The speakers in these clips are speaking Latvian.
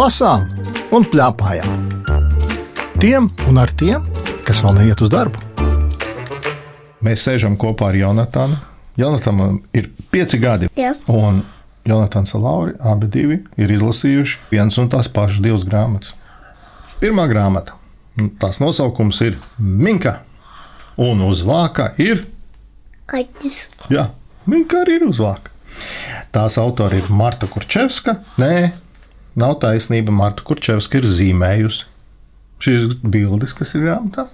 lasām un plēpājām. Tiem un ar tiem, kas vēl neiet uz darbu. Mēs sēžam kopā ar Jonatānu. Jonatānam ir pieci gadi. Jā. Un Jonatāns un Laura abi divi ir izlasījuši vienas un tās pašas divas grāmatas. Pirmā grāmata, tās nosaukums ir Minka, un uz vāka ir Kaķis. Jā, Minka arī ir uz vāka. Tās autori ir Marta Kurčevska. Nē, nav taisnība. Marta Kurčevska ir zīmējusi šīs bildes, kas ir grāmatā,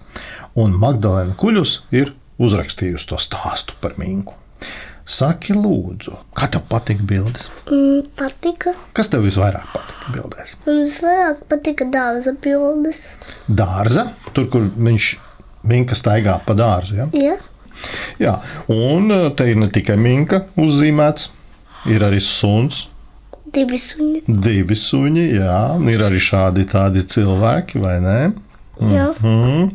un Magdalena Kuļus ir uzrakstījusi to stāstu par Minku. Saki, lūdzu, kā tev patīk bildes? Mm, patika. Kas tev visvairāk patīk bildēs? Man visvairāk patika dārza bildes. Dārza, tur, kur viņš Minka staigā pa dārzu. Ja? Jā. Jā, un eh, te ir ne tikai minka uzzīmēts, ir arī suns, Divi suņi. divi suņi, jā, ir arī šādi tādi cilvēki, vai ne? Jā. Mm.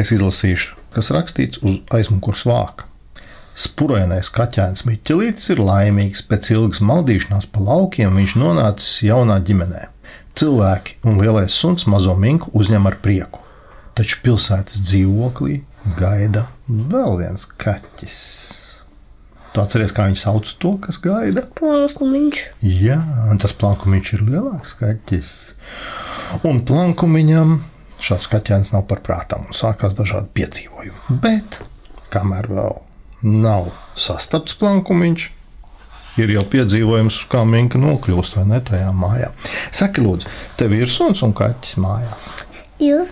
Es izlasīšu, kas rakstīts uz aizmugures vāka. Spurainais kaķēns Miķelītis ir laimīgs. Pēc ilgas maldīšanās pa laukiem viņš nonācis jaunā ģimenē. Cilvēki un lielais suns mazo minku uzņem ar prieku. Taču pilsētas dzīvoklī gaida vēl viens kaķis. Tu atceries, kā viņi sauc to, kas gaida? Plankumiņš. Jā, un tas plankumiņš ir lielāks kaķis. Un plankumiņam šāds kaķēns nav par prātām un sākās dažādi piedzīvojumi. Bet kamēr vēl nav sastapts plankumiņš, ir jau piedzīvojums, kā minka nokļūst vai ne tajā mājā. Saki, lūdzu, tev ir suns un kaķis mājās. Jā.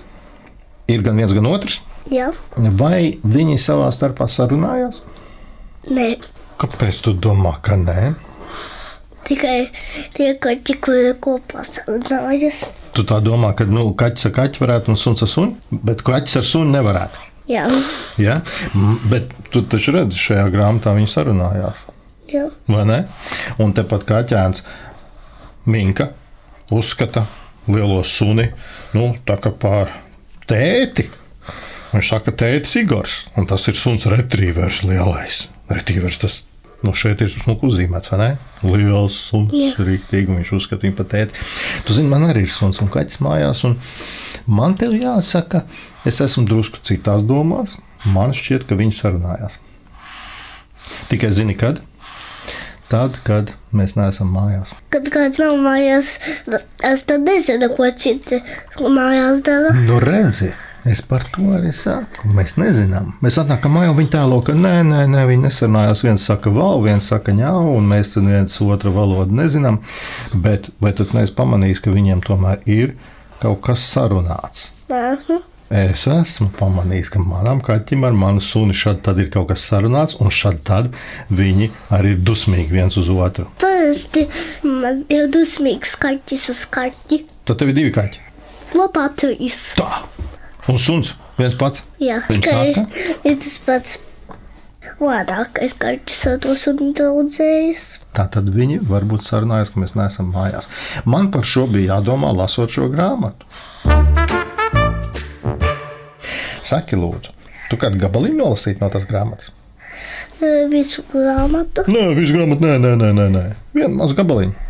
Ir gan viens, gan otrs. Jā. Vai viņi savā starpā sarunājās? Nē. Kāpēc tu domā, ka nē? Tikai tie kaķi, kuri kopā sarunājas. Tu tā domā, ka nu, kaķis ar kaķi varētu un suns ar suni, bet kaķis ar suni nevarētu. Jā. Ja? Bet tu taču redzi, šajā grāmatā viņi sarunājās. Jā. vai ne? Un tepat kaķēns Minka uzskata lielo suni nu, tā kā par tēti. Viņš saka, tētis Igors, un tas ir suns retrīvers lielais. Retrīvers tas nu, šeit ir smuku uzzīmēts, vai ne? Liels suns, Jā. rīktīgi, viņš uzskatīja par tēti. Tu zini, man arī ir suns un kaķis mājās, un man te jāsaka, es esmu drusku citās domās. Man šķiet, ka viņi sarunājās. Tikai zini, kad? Tad, kad mēs neesam mājās. Kad kāds nav mājās, es tad nezinu, ko citi mājās dara. Nu, redzi, es par to arī saku. Mēs nezinām. Mēs atnākam mājā, viņi tēlo, ka nē, nē, nē viņi nesarunājās. Viens saka, val, viens saka, ņau, un mēs viens otru valodu nezinām. Bet vai tad mēs pamanīsim, ka viņiem tomēr ir kaut kas sarunāts? Nē. Es esmu pamanījis, ka manam kaķim ar manu suni šad tad ir kaut kas sarunāts, un šad tad viņi arī ir dusmīgi viens uz otru. Parasti man ir dusmīgs kaķis uz kaķi. Tad tev ir divi kaķi. Labā trīs. Tā. Un suns viens pats. Jā, Viņš tas pats. Lēnākais kaķis ar to sunu draudzējis. Tā tad viņi varbūt sarunājas, ka mēs neesam mājās. Man par šo bija jādomā, lasot šo grāmatu. Saki, lūdzu, tu kādu gabaliņu nolasīt no tās grāmatas? Visu grāmatu. Nē, visu grāmatu, nē, nē, nē, nē, nē. vienu mazu gabaliņu.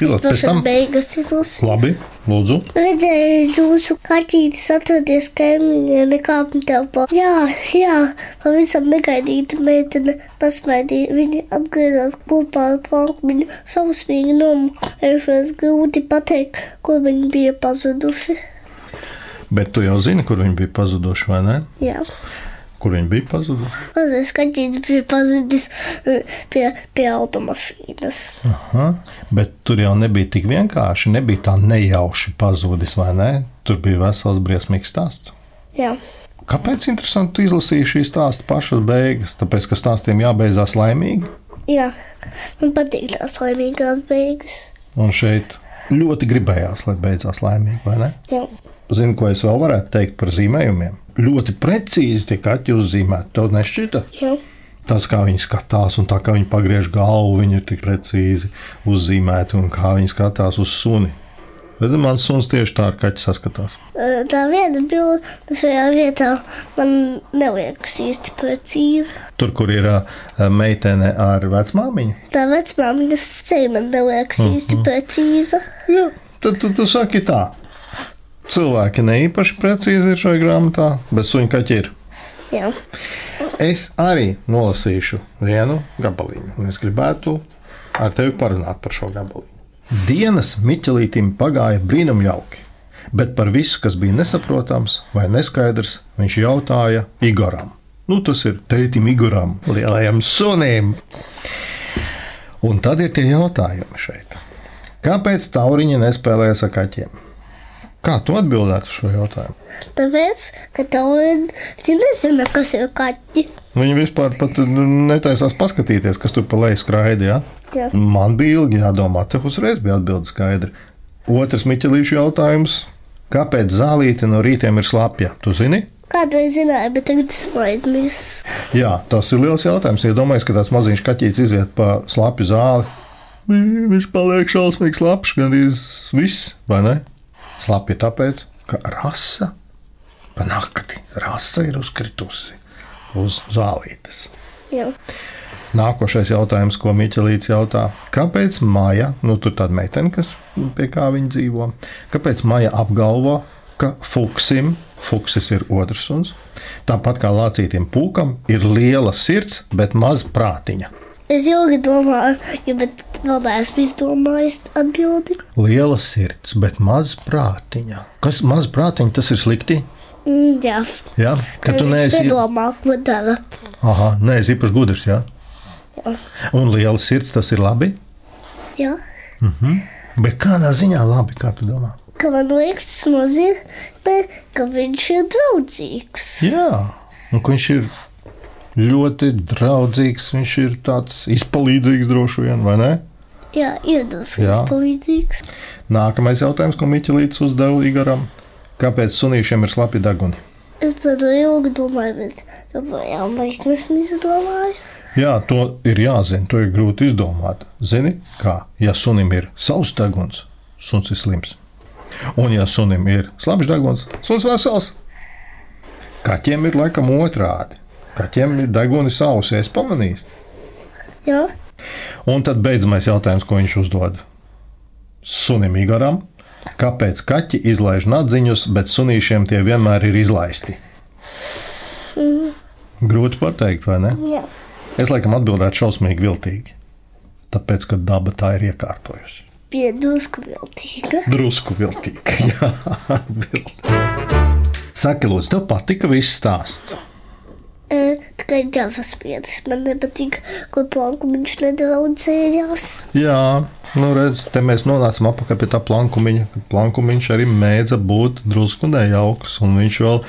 Izlas pēc tam. beigas izlasīt. Labi, lūdzu. Redzēju, jūsu kaķītis atradies kaimiņā, nekāpņu telpā. Jā, jā, pavisam negaidīta meitene pasmaidīja. Viņa atgriezās kopā ar plankmiņu, šausmīgi nomējušies grūti pateikt, kur viņi bija pazuduši. Bet tu jau zini, kur viņi bija pazuduši, vai ne? Jā. Kur viņi bija pazuduši? Mazais kaķis bija pazudis eh, pie, pie automašīnas. Aha, bet tur jau nebija tik vienkārši. Nebija tā nejauši pazudis, vai ne? Tur bija vesels briesmīgs stāsts. Jā. Kāpēc interesanti izlasīt šīs stāsta pašas beigas? Tāpēc, ka stāstiem jābeidzās laimīgi. Jā, man patīk tās laimīgās beigas. Un šeit ļoti gribējās, lai beidzās laimīgi, vai ne? Jā. Zinu, ko es vēl varētu teikt par zīmējumiem. Ļoti precīzi tie kaķi uzzīmēti. Tev nešķita? Jā. Tas, kā viņi skatās, un tā kā viņi pagriež galvu, viņi ir tik precīzi uzzīmēti, un kā viņi skatās uz suni. Bet mans suns tieši tā ar kaķi saskatās. Tā viena bilde šajā vietā man neliekas īsti precīza. Tur, kur ir meitene ar vecmāmiņu, Tā vecmāmiņas seja man neliekas īsti precīza. Jā, tad tu, tu saki tā. Cilvēki ne īpaši precīzi ir šajā grāmatā, bet suņi kaķi ir. Jā. Es arī nolasīšu vienu gabaliņu, un es gribētu ar tevi parunāt par šo gabaliņu. Dienas Miķelītam pagāja brīnumjauki, bet par visu, kas bija nesaprotams vai neskaidrs, viņš jautāja Igoram. Nu, tas ir tētim Igoram, lielajam sunim. Un tad ir tie jautājumi šeit. Kāpēc tauriņi nespēlējas ar kaķiem? Kā tu atbildētu šo jautājumu? Tāpēc, ka tauriņi nezina, kas ir kaķi. Viņi vispār netaisās paskatīties, kas tur pa leju skraida. Ja? Jā. Man bija ilgi jādomā, te uzreiz bija atbilde skaidra. Otrs Miķelīšu jautājums. Kāpēc zālīte no rītiem ir slapja? Tu zini? Kādreiz zināju, bet tagad es aizmirsu. Jā, tas ir liels jautājums. Iedomājieties, ka tāds maziņš kaķis iziet pa slapju zāli. Vi- Viņš paliek šausmīgs, labs, gan arī viss, vai ne? Slapja tāpēc, ka rasa pa nakti, rasa ir uzkritusi uz zālītes. Jā. Nākošais jautājums, ko Miķelīts jautā, kāpēc Maija, nu tur tāda meitene, kas pie kā viņa dzīvo, kāpēc Maija apgalvo, ka fuksim, fuksis ir otrs suns, tāpat kā lācītiem pūkam, ir liela sirds, bet maz prātiņa. Es ilgi domāju, bet vēl neesmu izdomājis atbildi. Liela sirds, bet maz prātiņa. Kas maz prātiņa, tas ir slikti? Mm, jā, Jā, ka tu es neesi, nedomāju, ko dara. aha, neesi īpaši gudrs. Jā? Jā. Un liela sirds, tas ir labi. Jā. Bet kādā ziņā labi, kā tu domā? Ka man liekas, tas nozīmē, ka viņš ir draudzīgs. Jā, un ka viņš ir ļoti draudzīgs, viņš ir tāds izpalīdzīgs droši vien, vai ne? Jā, iedomājieties, Jā. palīdzīgs. Nākamais jautājums, ko Miķelīts uzdeva Igaram. Kāpēc sunīšiem ir slapi deguni? Es par to ilgi domāju, bet joprojām nesmu izdomājis. Jā, to ir jāzina, to ir grūti izdomāt. Zini, kā, ja sunim ir savs deguns, suns ir slims. Un, ja sunim ir slapjš deguns, suns vesels. Kaķiem ir laikam otrādi. Kaķiem ir degunis savs, es pamanīju. Jā, Un tad beidzamais jautājums, ko viņš uzdod sunim Igaram. Kāpēc kaķi izlaiž nadziņus, bet sunīšiem tie vienmēr ir izlaisti? Grūti pateikt, vai ne? jā. Es laikam atbildētu šausmīgi viltīgi. Tāpēc, ka daba tā ir iekārtojusi. Piedusku viltīga. Drusku viltīgi. Jā, viltīgi. Saki, lūdzu, tev patika viss stāsts. Ģērbas piedus. Man nepatīk, ko planku viņš nedraudzējās. Jā, nu redz, te mēs nonācām atpakaļ pie tā plankumiņa. Plankumiņš arī mēdza būt drusku nejauks, un viņš vēl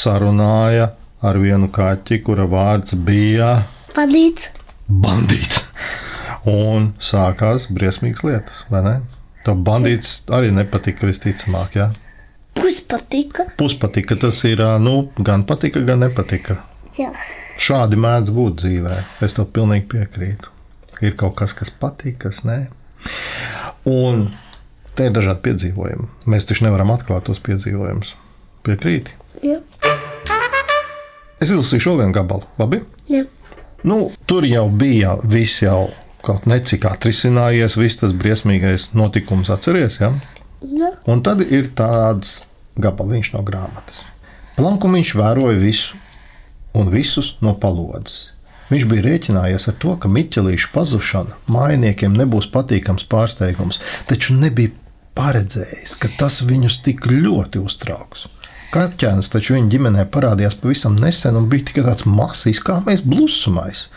sarunāja ar vienu kaķi, kura vārds bija Padīts. bandīts. Un sākās briesmīgas lietas, vai ne? Tā bandīts arī nepatika visticamāk, jā. Puspatika. Puspatika tas ir, nu, gan patika, gan nepatika. Jā. Šādi mēdz būt dzīvē. Es tev pilnīgi piekrītu. Ir kaut kas, kas patīk, kas nē. Un te ir dažādi piedzīvojumi. Mēs taču nevaram atklāt tos piedzīvojumus. Piekrīti. Jā. Es izlasīšu vēl vienu gabalu. Labi? Jā. Nu, tur jau bija viss jau kaut necik atrisinājies, viss tas briesmīgais notikums atceries. Ja? Jā. Un tad ir tāds gabaliņš no grāmatas. Plankumiņš vēroja visu un visus no palodzes. Viņš bija rēķinājies ar to, ka Miķelīša pazušana mājiniekiem nebūs patīkams pārsteigums, taču nebija paredzējis, ka tas viņus tik ļoti uztrauks. Kaķēns taču viņa ģimenē parādījās pavisam nesen un bija tikai tāds mazs, kā mēs blusumais.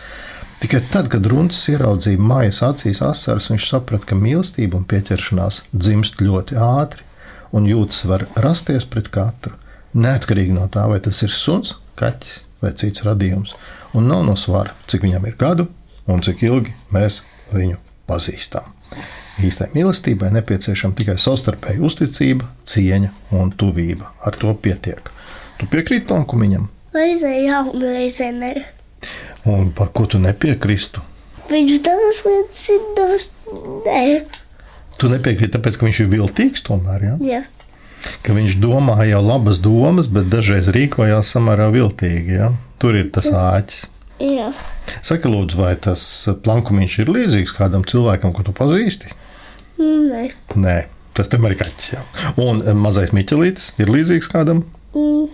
Tikai tad, kad Runčs ieraudzīja mājas acīs asaras, viņš saprata, ka mīlestība un pieķeršanās dzimst ļoti ātri un jūtas var rasties pret katru. Neatkarīgi no tā, vai tas ir suns, kaķis vai cits radījums. Un nav no svara, cik viņam ir gadu un cik ilgi mēs viņu pazīstam. Īstai mīlestībai nepieciešama tikai savstarpēja uzticība, cieņa un tuvība. Ar to pietiek. Tu piekrīti tam kumiņam, Reizē jā, un reizē nē. un par ko tu nepiekristu? Viņš dažas lietas zina, nē. Tu nepiekrīti, tāpēc, ka viņš ir viltīgs tomēr. Ja? Jā. Ka viņš domā jau labas domas, bet dažreiz rīkojās samērā viltīgi. Ja? Tur ir tas āķis. Jā. Saka, lūdzu, vai tas plankumiņš ir līdzīgs kādam cilvēkam, ko tu pazīsti? Nē. Nē, Tas tam ir kaķis. Jā. Un eh, mazais Miķelītis ir līdzīgs kādam, Mm,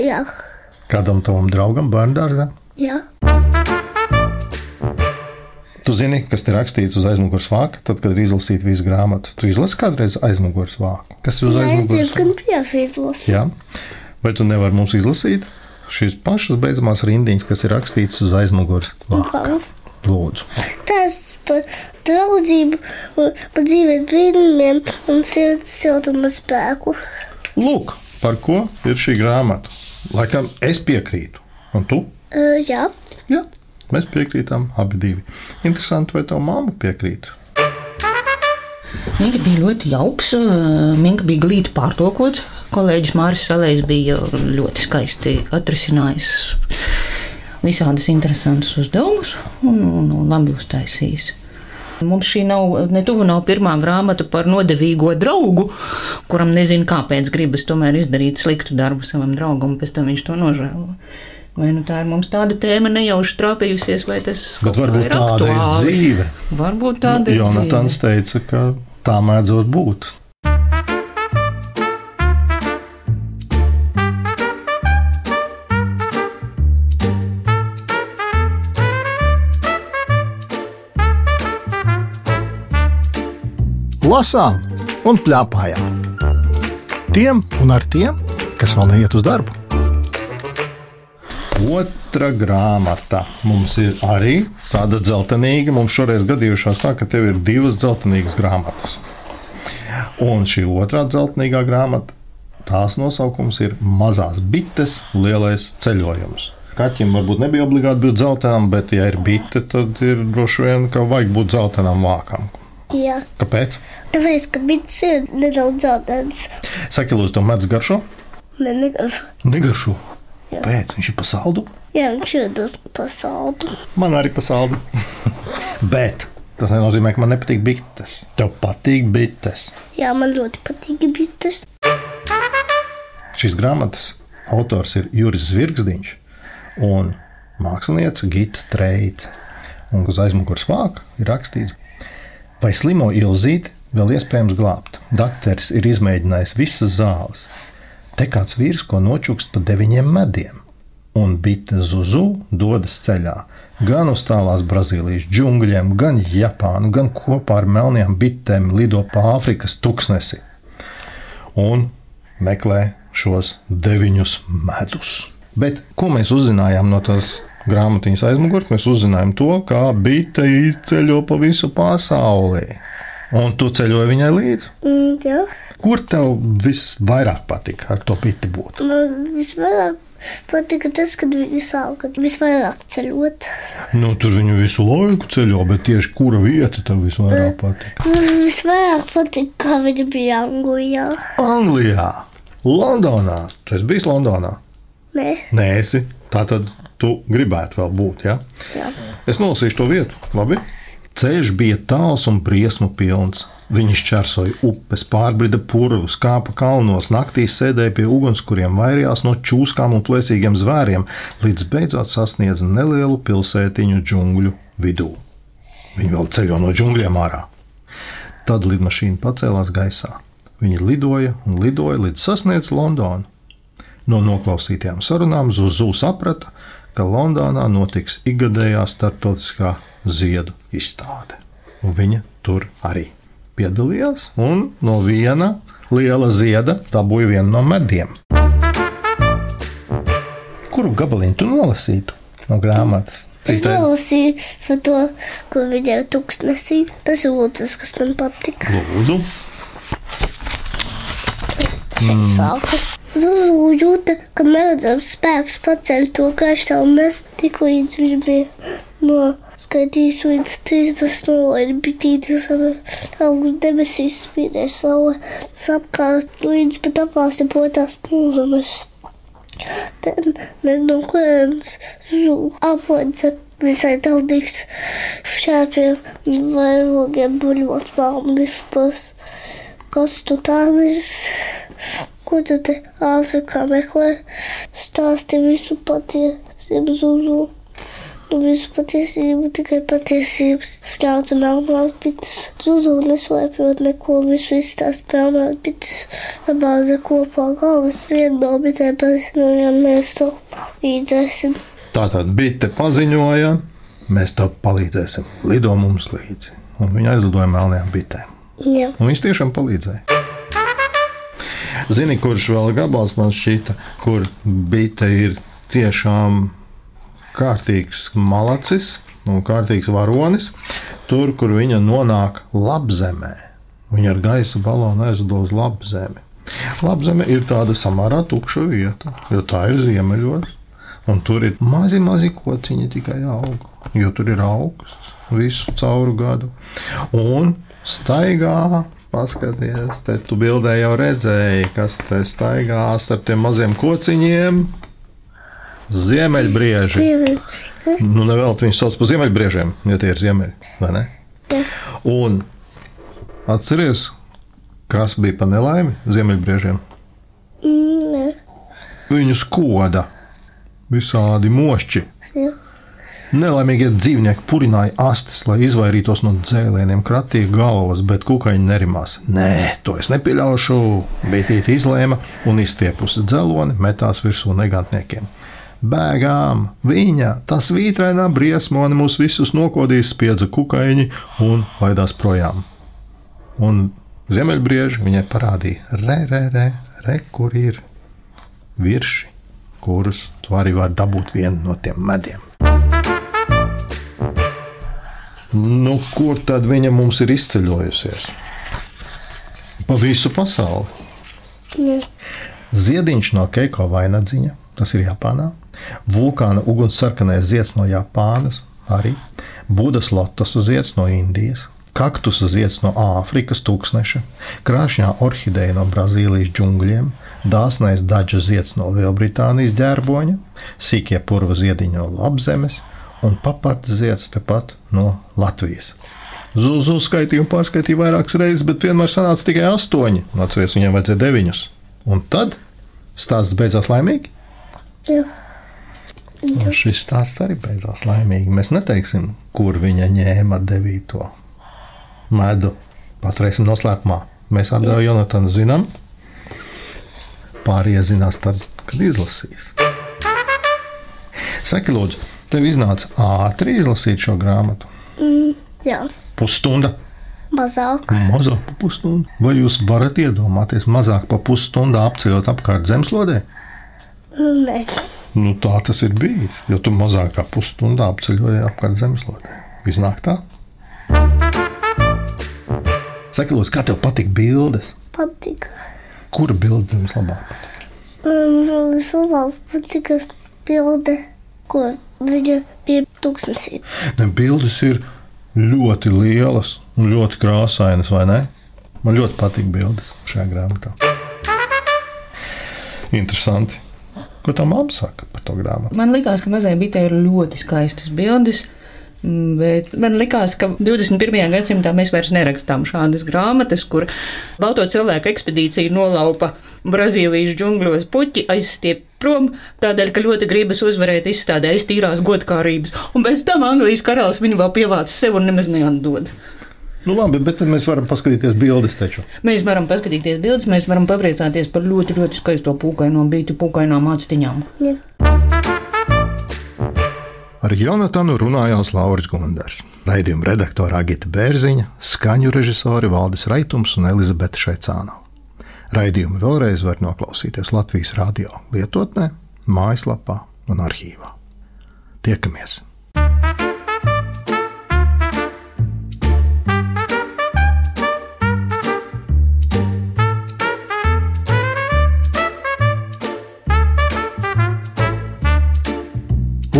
jā, kādam tavam draugam, bērngārzā. jā. Tu zini, kas te rakstīts uz aizmugures vāka, tad, kad ir izlasīta visa grāmata. Tu izlasi kādreiz aizmugures vāku. Kas ir uz Jā, es aizmugures diezgan piefīzos. Jā. Vai tu nevari mums izlasīt šīs pašas beidzamās rindiņas, kas ir rakstīts uz aizmugures vāka? Lūdzu. Tas par draudzību, par dzīves brīnumiem un sirds siltuma spēku. Lūk, par ko ir šī grāmata. Laikam es piekrītu. Un tu? Uh, jā, Jā, mēs piekrītam abi divi. Interesanti, vai tava mamma piekrīt? Minga bija ļoti jauks, eh, Minga bija glīti pārtulkots. Kolēģis Mārcis Salējs bija ļoti skaisti atrisinājis visādus interesantus uzdevumus un, un, un labi uztaisījis. Mums šī nav, ne tuvu nav pirmā grāmata par nodevīgo draugu, kuram nezinu, kāpēc gribas tomēr izdarīt sliktu darbu savam draugam, pēc tam viņš to nožēlo. Vai nu tā ir mums tāda tēma nejauši trāpījusies, vai tas Bet varbūt tāda ir aktuāli? dzīve. Varbūt tāda ir dzīve. Jonatans teica, ka tā mēdzot būt. Lasām un plēpājām. Tiem un ar tiem, kas vēl neiet uz darbu. Otra grāmata mums ir arī tāda dzeltenīga. Mums šoreiz gadījušās tā, ka tev ir divas dzeltenīgas grāmatas. Un šī otrā dzeltenīgā grāmata, tās nosaukums ir Mazās bites, lielais ceļojums. Kaķim varbūt nebija obligāti būt dzeltenam, bet, ja ir bite, tad ir droši vien, ka vajag būt dzeltenam vākam. jā. Kāpēc? Tāpēc, ka bits ir nedaudz zaudēts. Saki, lūdzu, to medus garšo? Ne, negaršo. Negaršo. Pēc viņš ir pasaldu. Jā, viņš ir drusku pasaulē. Man arī pasaldu. bet tas nenozīmē, ka man nepatīk bites. Tev patīk bites. Jā, man ļoti patīk bites. Šīs grāmatas autors ir Juris Zvirgzdiņš un mākslinieca Gita Treice. Un uz aizmugures vāka ir rakstīts, vai slimo ilzīti vēl iespējams glābt. Dakteris ir izmēģinājis visas zāles. Te kāds vīrs, ko nočukst pa deviņiem mediem, un bite Zuzu dodas ceļā. Gan uz tālās Brazīlijas džungļiem, gan Japānu, gan kopā ar melnajām bitēm lido pa Āfrikas tuksnesi un meklē šos deviņus medus. Bet ko mēs uzzinājām no tās grāmatiņas aizmugurē? Mēs uzzinājām to, kā bite izceļo pa visu pasauli. Un tu ceļoji viņai līdzi. Mm, jā, Kur tev visvairāk patika ar to biti būt? man visvairāk patika tas, kad viņi sāka visvairāk ceļot. Nu, tur viņi visu laiku ceļo, bet tieši kura vieta tev visvairāk patika? Man visvairāk patika, kā viņi bija Anglijā. Anglijā, Londonā. Tu esi bijis Londonā? Nē, Nē, esi. Tā tad tu gribētu vēl būt. Ja? jā. Es nolasīšu to vietu. Labi? Ceļš bija tāls un briesmu pilns. Viņi šķērsoja upes, pārbrida purvus, kāpa kalnos, naktīs sēdēja pie ugunskuriem, vairījās no čūskām un plēsīgiem zvēriem, līdz beidzot sasniedza nelielu pilsētiņu džungļu vidū. Viņi vēl ceļo no džungļiem ārā. Tad lidmašīna pacēlās gaisā. Viņi lidoja un lidoja līdz sasniedz Londonu. No noklausītajām sarunām Zuzu saprata, ka Londonā notiks ikgadējā starptautiskā ziedu izstāde. Un viņa tur arī piedalījās, un no viena liela zieda dabūja vienu no mediem. Kuru gabaliņu tu nolasītu no grāmatas? Es nolasīju par to, ko viņai tūkstnesī. Tas ir otrs, kas man patika. Lūdzu, Mm. Sākas. Zuzu jūta, ka neredzams spēks paceļ to karsto nestu, tikko līdz viņš bija noskaitījis līdz 30 nolaidi bitītes ar augstu debesīs spīdēja saule, sapkārt līdz pat apvāsti potās mūžamas. Tad ne no kurienes Zuzu apodze visai taldīgs šķēpiem vai logiem buļot malnu višpos. Kas tu tā esi? Ko tu te Āfrikā meklē? Stāsti visu patiesību zuzu. Visu patiesību, tikai patiesības. Šļauca melnās bites, zuzu neslēpjot neko, visu izstāst pelnās bites, sabāza kopā galvas vienu no bitēm paziņojām, mēs to palīdzēsim. Tātad bite paziņoja, mēs tev palīdzēsim, lido mums līdzi. Un viņa aizlidoja melnajām bitēm. Jā, Un viņš tiešām palīdzēja. Zini, kurš vēl gabals man šķita, kur bite ir tiešām kārtīgs malacis un kārtīgs varonis. Tur, kur viņa nonāk labzemē, viņa ar gaisa balonu aizlido uz labzemi. Labzeme ir tāda samērā tukša vieta, jo tā ir ziemeļos. Un tur ir mazi, mazi kociņi tikai aug, jo tur ir augsts visu cauru gadu. Un staigā, paskaties, te tu bildē jau redzēji, kas te staigā ar tiem maziem kociņiem. Ziemeļbrieži. Nu, nevēl viņus sauc par ziemeļbriežiem, ja tie ir ziemeļi, vai ne? Jā. Un atceries, kas bija pa nelaimi ziemeļbriežiem? Mm, nē, Viņus koda visādi mošķi. jā. Nelaimīgie dzīvnieki purināja astes, lai izvairītos no dzēlieniem, kratīja galvas, bet kukaiņi nerimās. Nē, to es nepieļaušu. Beitīte izlēma un izstiepusi dzeloni, metās virsū negantniekiem. Bēgām! Viņa, tas vītrainā briesmoni mūs visus nokodīs, spiedza kukaiņi un laidās projām. Un ziemeļbrieži viņai parādīja, re, re, re, re, kur ir virši, kurus tu arī vari dabūt vienu no tiem mediem. Nu, kur tad viņa mums ir izceļojusies? Pa visu pasauli. Jā. Ziediņš no Keiko vainagdziņa, tas ir Japānā. Vulkāna ugunsarkanais zieds no Japānas, arī Budas lotosa zieds no Indijas, kaktusa zieds no Āfrikas tūkstneša, krāšņā orhideja no Brazīlijas džungļiem, dāsnais daļa zieds no Lielbritānijas ģērboņa, sīkie purva ziediņi no Labzemes un paparta zieds tepat no Latvijas. Zuzu skaitīju un pārskaitīju vairākas reizes, bet vienmēr sanāca tikai astoņi. Atcerieties, viņam vajadzēja deviņus. Un tad stāsts beidzās laimīgi. Jā. Un šis stāsts arī beidzās laimīgi. Mēs neteiksim, kur viņa ņēma devīto medu. Paturēsim noslēpumā. Mēs ar Jonatanu zinām. Pārējie zinās tad, kad izlasīs. Saki, lūdzu, tev iznāca ātri izlasīt šo grāmatu. Jā. Pusstunda, Mazāk. mazāk par pusstundu. Vai jūs varat iedomāties mazāk par pusstundu apceļot apkārt zemeslodē? Nē, Nu, tā tas ir bijis. Jo tu mazāk kā pusstundā apceļoji apkārt zemeslodē. Iznāk tā. Saki, lūdzu, kā tev patīk bildes? patika. Kura bilde tev vislabāk patīk? Man vislabāk patika bilde, ko viņa bija tūkstnesī. Ne, bildes ir ļoti lielas un ļoti krāsainas, vai ne? Man ļoti patīk bildes šajā grāmatā. Interesanti. Ko tā māma saka par to grāmatu? Man liekas, ka mazai bitei ir ļoti skaistas bildes. Bet man liekas, ka 21. gadsimtā mēs vairs nerakstām šādas grāmatas, kur balto cilvēku ekspedīcija nolaupa Brazīlijas džungļos puķi, aizstiep prom, tādēļ, ka ļoti gribas uzvarēt izstādē iztīrās godkārības, un pēc tam Anglijas karalis viņu vēl pievāca sev un nemaz neatdod. Nu, labi, bet tad mēs varam paskatīties bildes taču. Mēs varam paskatīties bildes, mēs varam papriecāties par ļoti, ļoti skaisto pūkaino bītu, pūkainām atstiņām. Jā. Ar Jonatanu runājās Lauris Gundars, raidījuma redaktora Agita Bērziņa, skaņu režisori Valdis Raitums un Elizabete Šaicānova. Raidījumu vēlreiz var noklausīties Latvijas radio lietotnē, mājaslapā un arhīvā. Tiekamies!